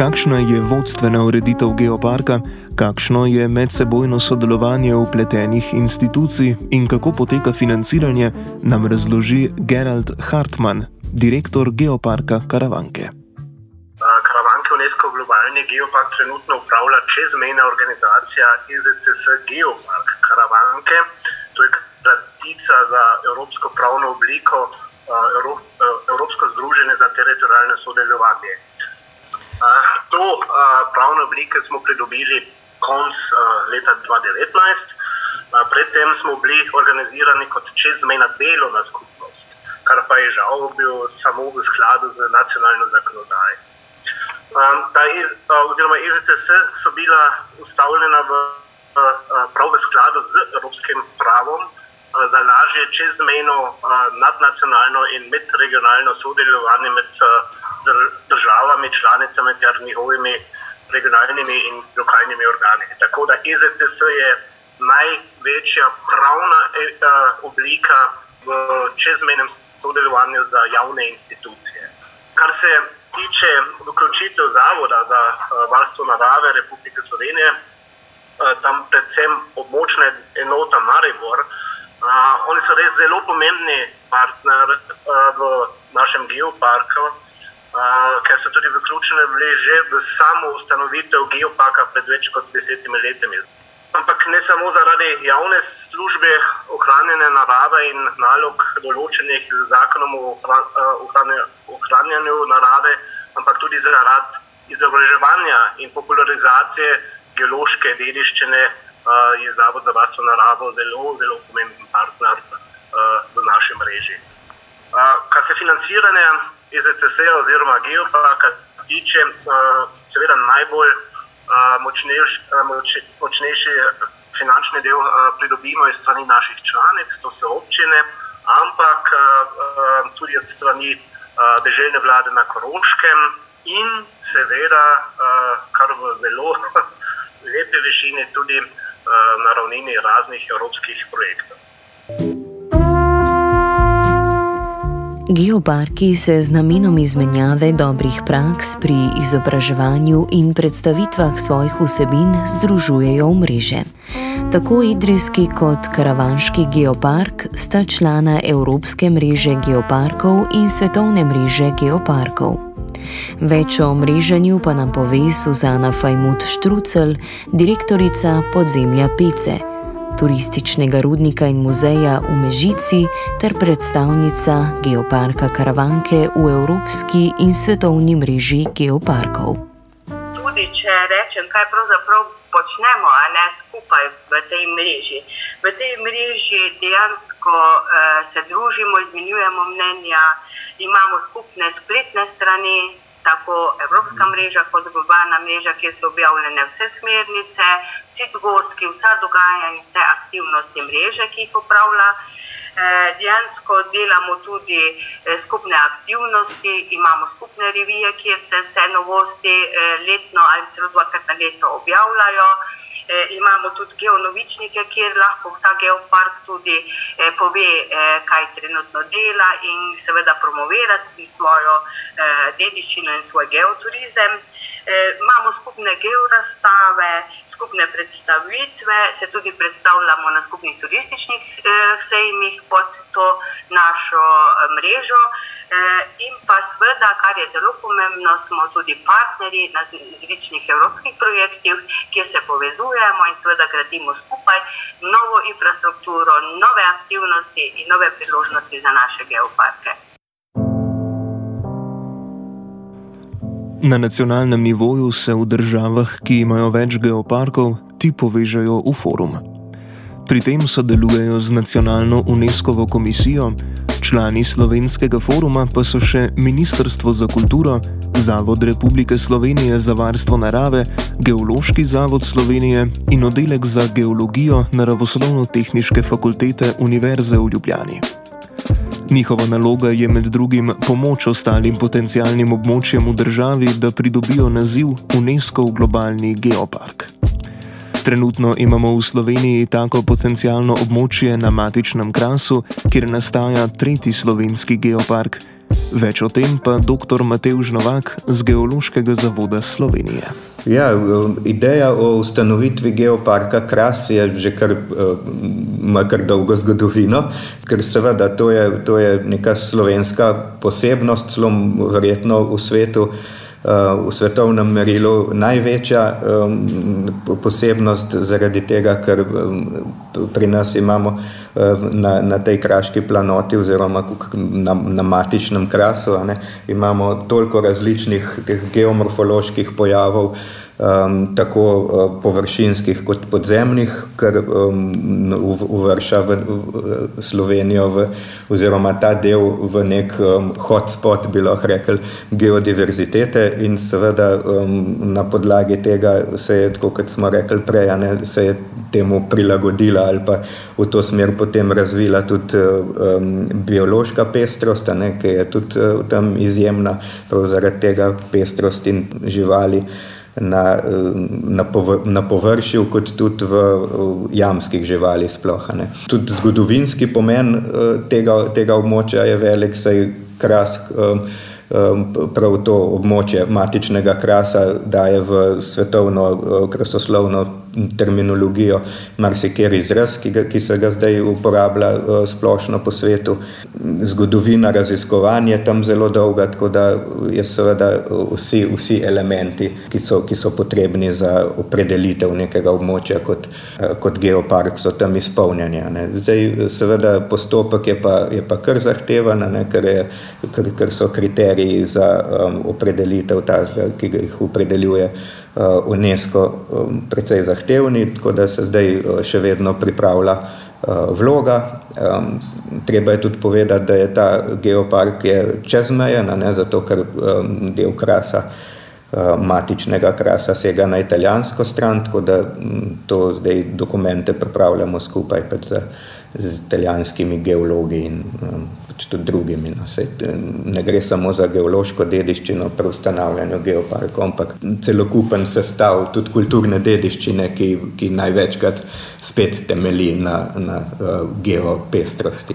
Speaker 3: Kakšna je vodstvena ureditev geoparka, kakšno je medsebojno sodelovanje vpletenih institucij in kako poteka financiranje, nam razloži Gerald Hartmann, direktor geoparka Karavanke.
Speaker 10: Karavanke UNESCO globalni geopark trenutno upravlja čezmejna organizacija IZTS Geopark Karavanke. To je kratica za evropsko pravno obliko, Evropsko združenje za teritorijalno sodelovanje. To pravno obliko smo pridobili konec leta dva devetnajst, pred tem smo bili organizirani kot čezmejna delovna skupnost, kar pa je žal bil samo v skladu z nacionalno zakonodajo. Ta oziroma IZTS so bila ustavljena v prav v skladu z evropskim pravom za lažje čezmejno, nadnacionalno in medregionalno sodelovanje med državami članicami ter njihovimi regionalnimi in lokalnimi organi. Tako da IZTS je največja pravna oblika v čezmejnem sodelovanju za javne institucije. Kar se tiče vključitev Zavoda za varstvo narave Republike Slovenije, tam predvsem območna enota Maribor, oni so res zelo pomembni partner v našem geoparku, ker so tudi vključeni bili že v samo ustanovitev geoparka pred več kot desetimi leti. Ampak ne samo zaradi javne službe ohranjanja narave in nalog določenih z zakonom o ohranjanju narave, ampak tudi zaradi izobraževanja in popularizacije geološke dediščine je Zavod za varstvo naravo zelo, zelo pomemben partner v naši mreži. Kar se financiranja EZTC oziroma Geoparka tiče, seveda najbolj močnejši, močnejši finančni del pridobimo iz strani naših članic, to so občine, ampak tudi od strani državne vlade na Koroškem in seveda, kar v zelo *laughs* lepi višini, tudi na ravnini raznih evropskih projektov.
Speaker 2: Geoparki se z namenom izmenjave dobrih praks pri izobraževanju in predstavitvah svojih vsebin združujejo v mreže. Tako Idrijski kot Karavanški geopark sta člana Evropske mreže geoparkov in Svetovne mreže geoparkov. Več o mreženju pa nam pove Suzana Fajmut Štrucel, direktorica podzemlja Pece turističnega rudnika in muzeja v Mežici ter predstavnica geoparka Karavanke v Evropski in svetovni mreži geoparkov.
Speaker 11: Tudi če rečem, kaj pravzaprav počnemo, a ne skupaj v tej mreži. V tej mreži dejansko uh, se družimo, izmenjujemo mnenja, imamo skupne spletne strani, tako Evropska mreža kot globalna mreža, kjer so objavljene vse smernice, vsi dogodki, vsa dogajanja in vse aktivnosti mreže, ki jih upravlja. Eh, dejansko delamo tudi eh, skupne aktivnosti, imamo skupne revije, kjer se vse novosti eh, letno ali celo dvakrat na leto objavljajo. Imamo tudi geonovičnike, kjer lahko vsak geopark tudi pove, kaj trenutno dela in seveda promovira tudi svojo dediščino in svoj geoturizem. E, imamo skupne georastave, skupne predstavitve, se tudi predstavljamo na skupnih turističnih e, sejmih pod to našo e, mrežo. In pa seveda, kar je zelo pomembno, smo tudi partnerji na različnih evropskih projektih, kjer se povezujemo in seveda gradimo skupaj novo infrastrukturo, nove aktivnosti in nove priložnosti za naše geoparke.
Speaker 3: Na nacionalnem nivoju se v državah, ki imajo več geoparkov, ti povežejo v forum. Pri tem sodelujejo z nacionalno UNESCO komisijo, Člani slovenskega foruma pa so še Ministrstvo za kulturo, Zavod Republike Slovenije za varstvo narave, Geološki zavod Slovenije in oddelek za geologijo Naravoslovno-tehničke fakultete Univerze v Ljubljani. Njihova naloga je med drugim pomoč ostalim potencijalnim območjem v državi, da pridobijo naziv UNESCO globalni geopark. Trenutno imamo v Sloveniji tako potencijalno območje na matičnem krasu, kjer nastaja tretji slovenski geopark. Več o tem pa dr. Matej Žnovak z Geološkega zavoda Slovenije.
Speaker 4: Ja, ideja o ustanovitvi geoparka Kras je že kar, kar dolgo zgodovino, ker seveda to je, to je neka slovenska posebnost, zelo verjetno v svetu v svetovnem merilu največja posebnost zaradi tega, ker pri nas imamo na, na tej kraški planoti oziroma na, na matičnem krasu, ne, imamo toliko različnih geomorfoloških pojavov, um, tako uh, površinskih kot podzemnih, kar um, uvrša v, v Slovenijo, v, oziroma ta del v nek um, hotspot, bi lahko rekli, geodiverzitete, in seveda um, na podlagi tega se je, kot smo rekli prej, ne, se je temu prilagodila ali pa v to smer potem razvila tudi um, biološka pestrost, ne, ki je tudi uh, tam izjemna, prav zaradi tega pestrost in živali na, na, povr, na površju, kot tudi v, jamskih živali. Sploh, tudi zgodovinski pomen eh, tega, tega območja je velik, saj krask. Um, prav to območje matičnega krasa daje v svetovno krasoslovno terminologijo, marsikeri izraz, ki, ga, ki se ga zdaj uporablja uh, splošno po svetu. Zgodovina raziskovanja je tam zelo dolga, tako da je seveda vsi, vsi elementi, ki so, ki so potrebni za opredelitev nekega območja kot, uh, kot geopark, so tam izpolnjeni. Zdaj, seveda, postopek je pa, je pa kar zahteven, ker, ker, ker so kriteriji za um, opredelitev tazga, ki jih opredeljuje. Uh, UNESCO precej zahtevni, tako da se zdaj uh, še vedno pripravlja uh, vloga. Um, treba je tudi povedati, da je ta geopark čezmejen, zato ker um, del krasa, matičnega krasa, sega na italijansko stran, tako da um, to zdaj dokumente pripravljamo skupaj z, z italijanskimi geologi in um, pač tudi drugimi. No. Sej, ne gre samo za geološko dediščino pri ustanavljanju geoparkov, ampak celokupen sestav tudi kulturne dediščine, ki, ki največkrat spet temelji na, na uh, geopestrosti.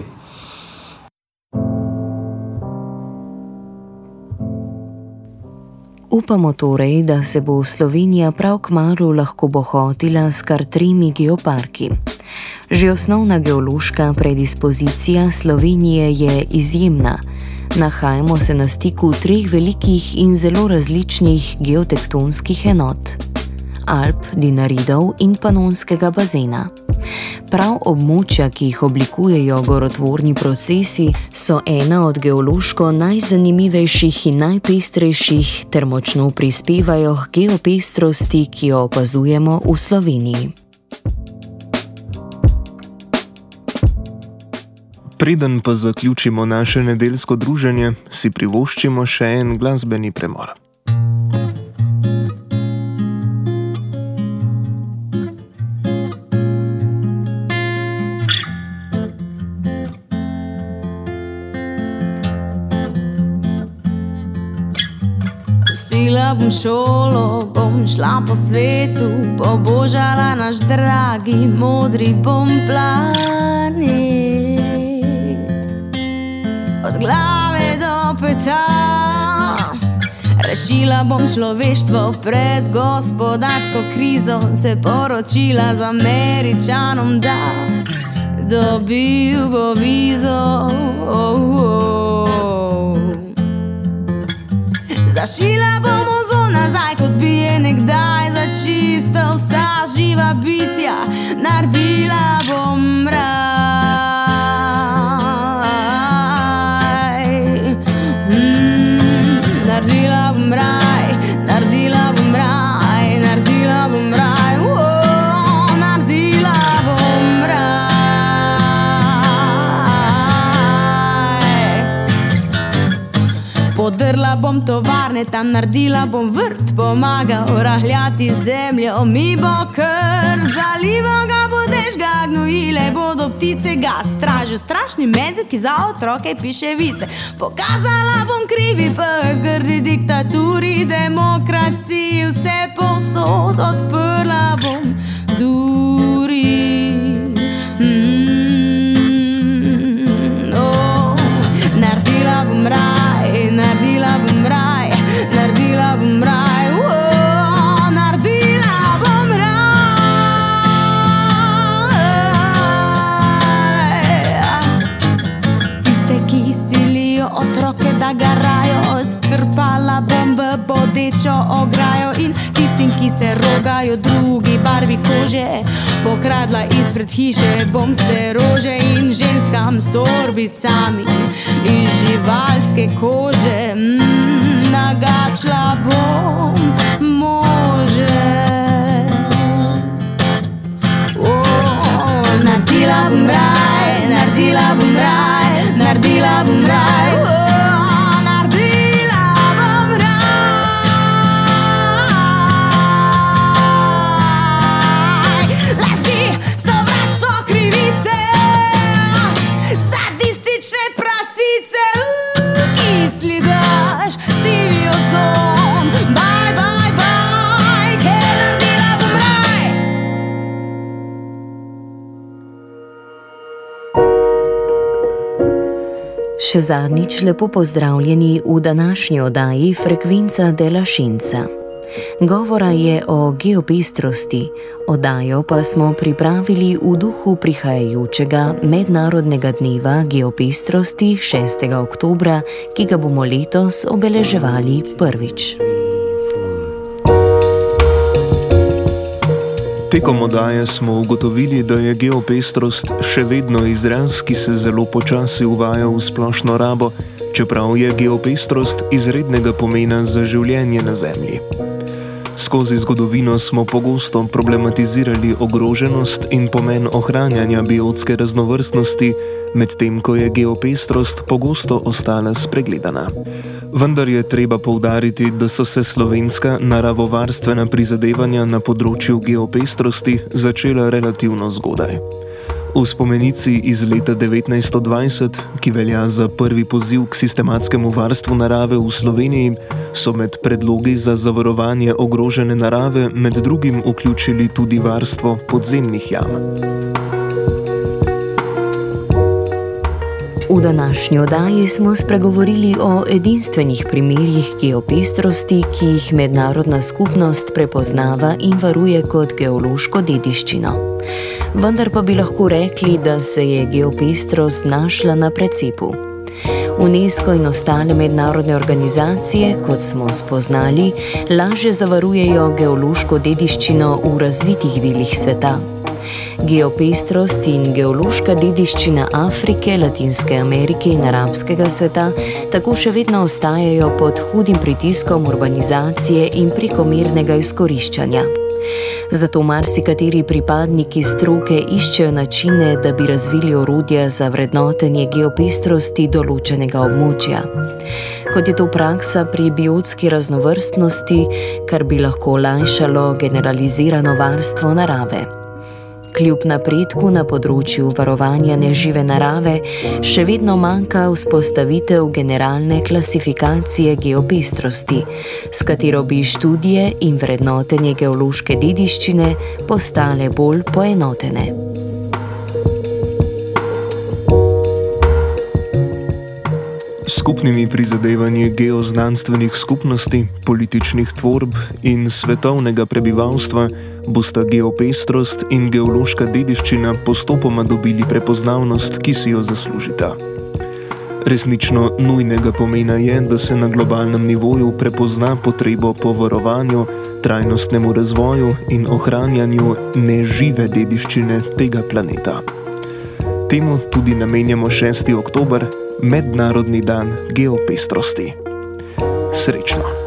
Speaker 2: Upamo torej, da se bo Slovenija prav k malu lahko bohotila s kar tremi geoparki. Že osnovna geološka predispozicija Slovenije je izjemna. Nahajamo se na stiku treh velikih in zelo različnih geotektonskih enot: Alp, Dinaridov in Panonskega bazena. Prav območja, ki jih oblikujejo gorotvorni procesi, so ena od geološko najzanimivejših in najpestrejših, ter močno prispevajo k geopestrosti, ki jo opazujemo v Sloveniji.
Speaker 3: Preden pa zaključimo naše nedeljsko druženje, si privoščimo še en glasbeni premor.
Speaker 12: Pustila bom šolo, bom šla po svetu, pobožala naš dragi, modri bom planet od glave do peta. Rešila bom človeštvo pred gospodarsko krizo, se poročila z američanom, da dobil bo vizo. Oh, oh. Zašila bom ozon nazaj, kot bi je nekdaj za čisto vsa živa bitja, naredila bom mrak. Bom raj, naredila bom raj, naredila bom raj, oh, naredila bom raj. Podrla bom tovarne, tam naredila bom vrt, pomagal rahljati zemljo, mi bo kar zalival ga ga gnojile, bodo ptice ga stražijo, strašni medved, ki za otroke piše vice. Pokazala bom krivi rogajo, drugi barvi kože, pokradla izpred hiše, bom se rože in ženskam s torbicami iz živalske kože, mm, nagačla bom može. Oh, naredila bom raj, naredila bom
Speaker 2: Še zadnjič lepo pozdravljeni v današnji oddaji Frekvenca dela Šenca. Govora je o geopestrosti, oddajo pa smo pripravili v duhu prihajajočega Mednarodnega dneva geopestrosti 6. oktober, ki ga bomo letos obeleževali prvič.
Speaker 3: Tekom oddaje smo ugotovili, da je geopestrost še vedno izraz, ki se zelo počasi uvaja v splošno rabo, čeprav je geopestrost izrednega pomena za življenje na Zemlji. Skozi zgodovino smo pogosto problematizirali ogroženost in pomen ohranjanja biotske raznovrstnosti, medtem ko je geopestrost pogosto ostala spregledana. Vendar je treba povdariti, da so se slovenska naravovarstvena prizadevanja na področju geopestrosti začela relativno zgodaj. V spomenici iz leta 1920, ki velja za prvi poziv k sistematskemu varstvu narave v Sloveniji, so med predlogi za zavarovanje ogrožene narave med drugim vključili tudi varstvo podzemnih jam.
Speaker 2: V današnji oddaji smo spregovorili o edinstvenih primerjih geopestrosti, ki jih mednarodna skupnost prepoznava in varuje kot geološko dediščino. Vendar pa bi lahko rekli, da se je geopestrost znašla na precepu. UNESCO in ostale mednarodne organizacije, kot smo spoznali, lažje zavarujejo geološko dediščino v razvitih delih sveta. Geopestrost in geološka dediščina Afrike, Latinske Amerike in arabskega sveta tako še vedno ostajajo pod hudim pritiskom urbanizacije in prekomernega izkoriščanja. Zato marsikateri pripadniki stroke iščejo načine, da bi razvili orodja za vrednotenje geopestrosti določenega območja. Kot je to praksa pri biotski raznovrstnosti, kar bi lahko olajšalo generalizirano varstvo narave. Kljub napredku na področju varovanja nežive narave, še vedno manjka vzpostavitev generalne klasifikacije geopestrosti, s katero bi študije in vrednotenje geološke dediščine postale bolj poenotene.
Speaker 3: Skupnimi prizadevanji geoznanstvenih skupnosti, političnih tvorb in svetovnega prebivalstva bosta geopestrost in geološka dediščina postopoma dobili prepoznavnost, ki si jo zaslužita. Resnično nujnega pomena je, da se na globalnem nivoju prepozna potrebo po varovanju, trajnostnemu razvoju in ohranjanju nežive dediščine tega planeta. Temu tudi namenjamo 6. oktober, Mednarodni dan geopestrosti. Srečno!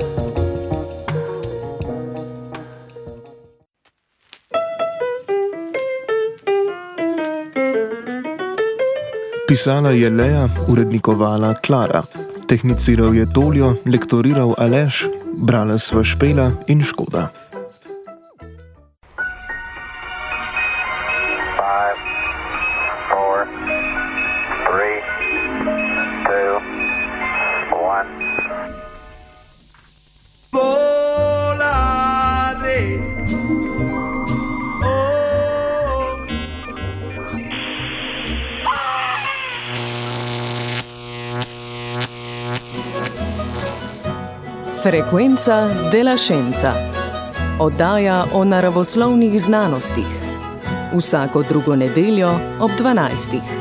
Speaker 3: Pisala je Leja, urednikovala Klara, tehniciral je Toljo, lektoriral Aleš, brala sva Špela in Škoda.
Speaker 1: Frekvenca della Scienza. Oddaja o naravoslovnih znanostih. Vsako drugo nedeljo ob 12.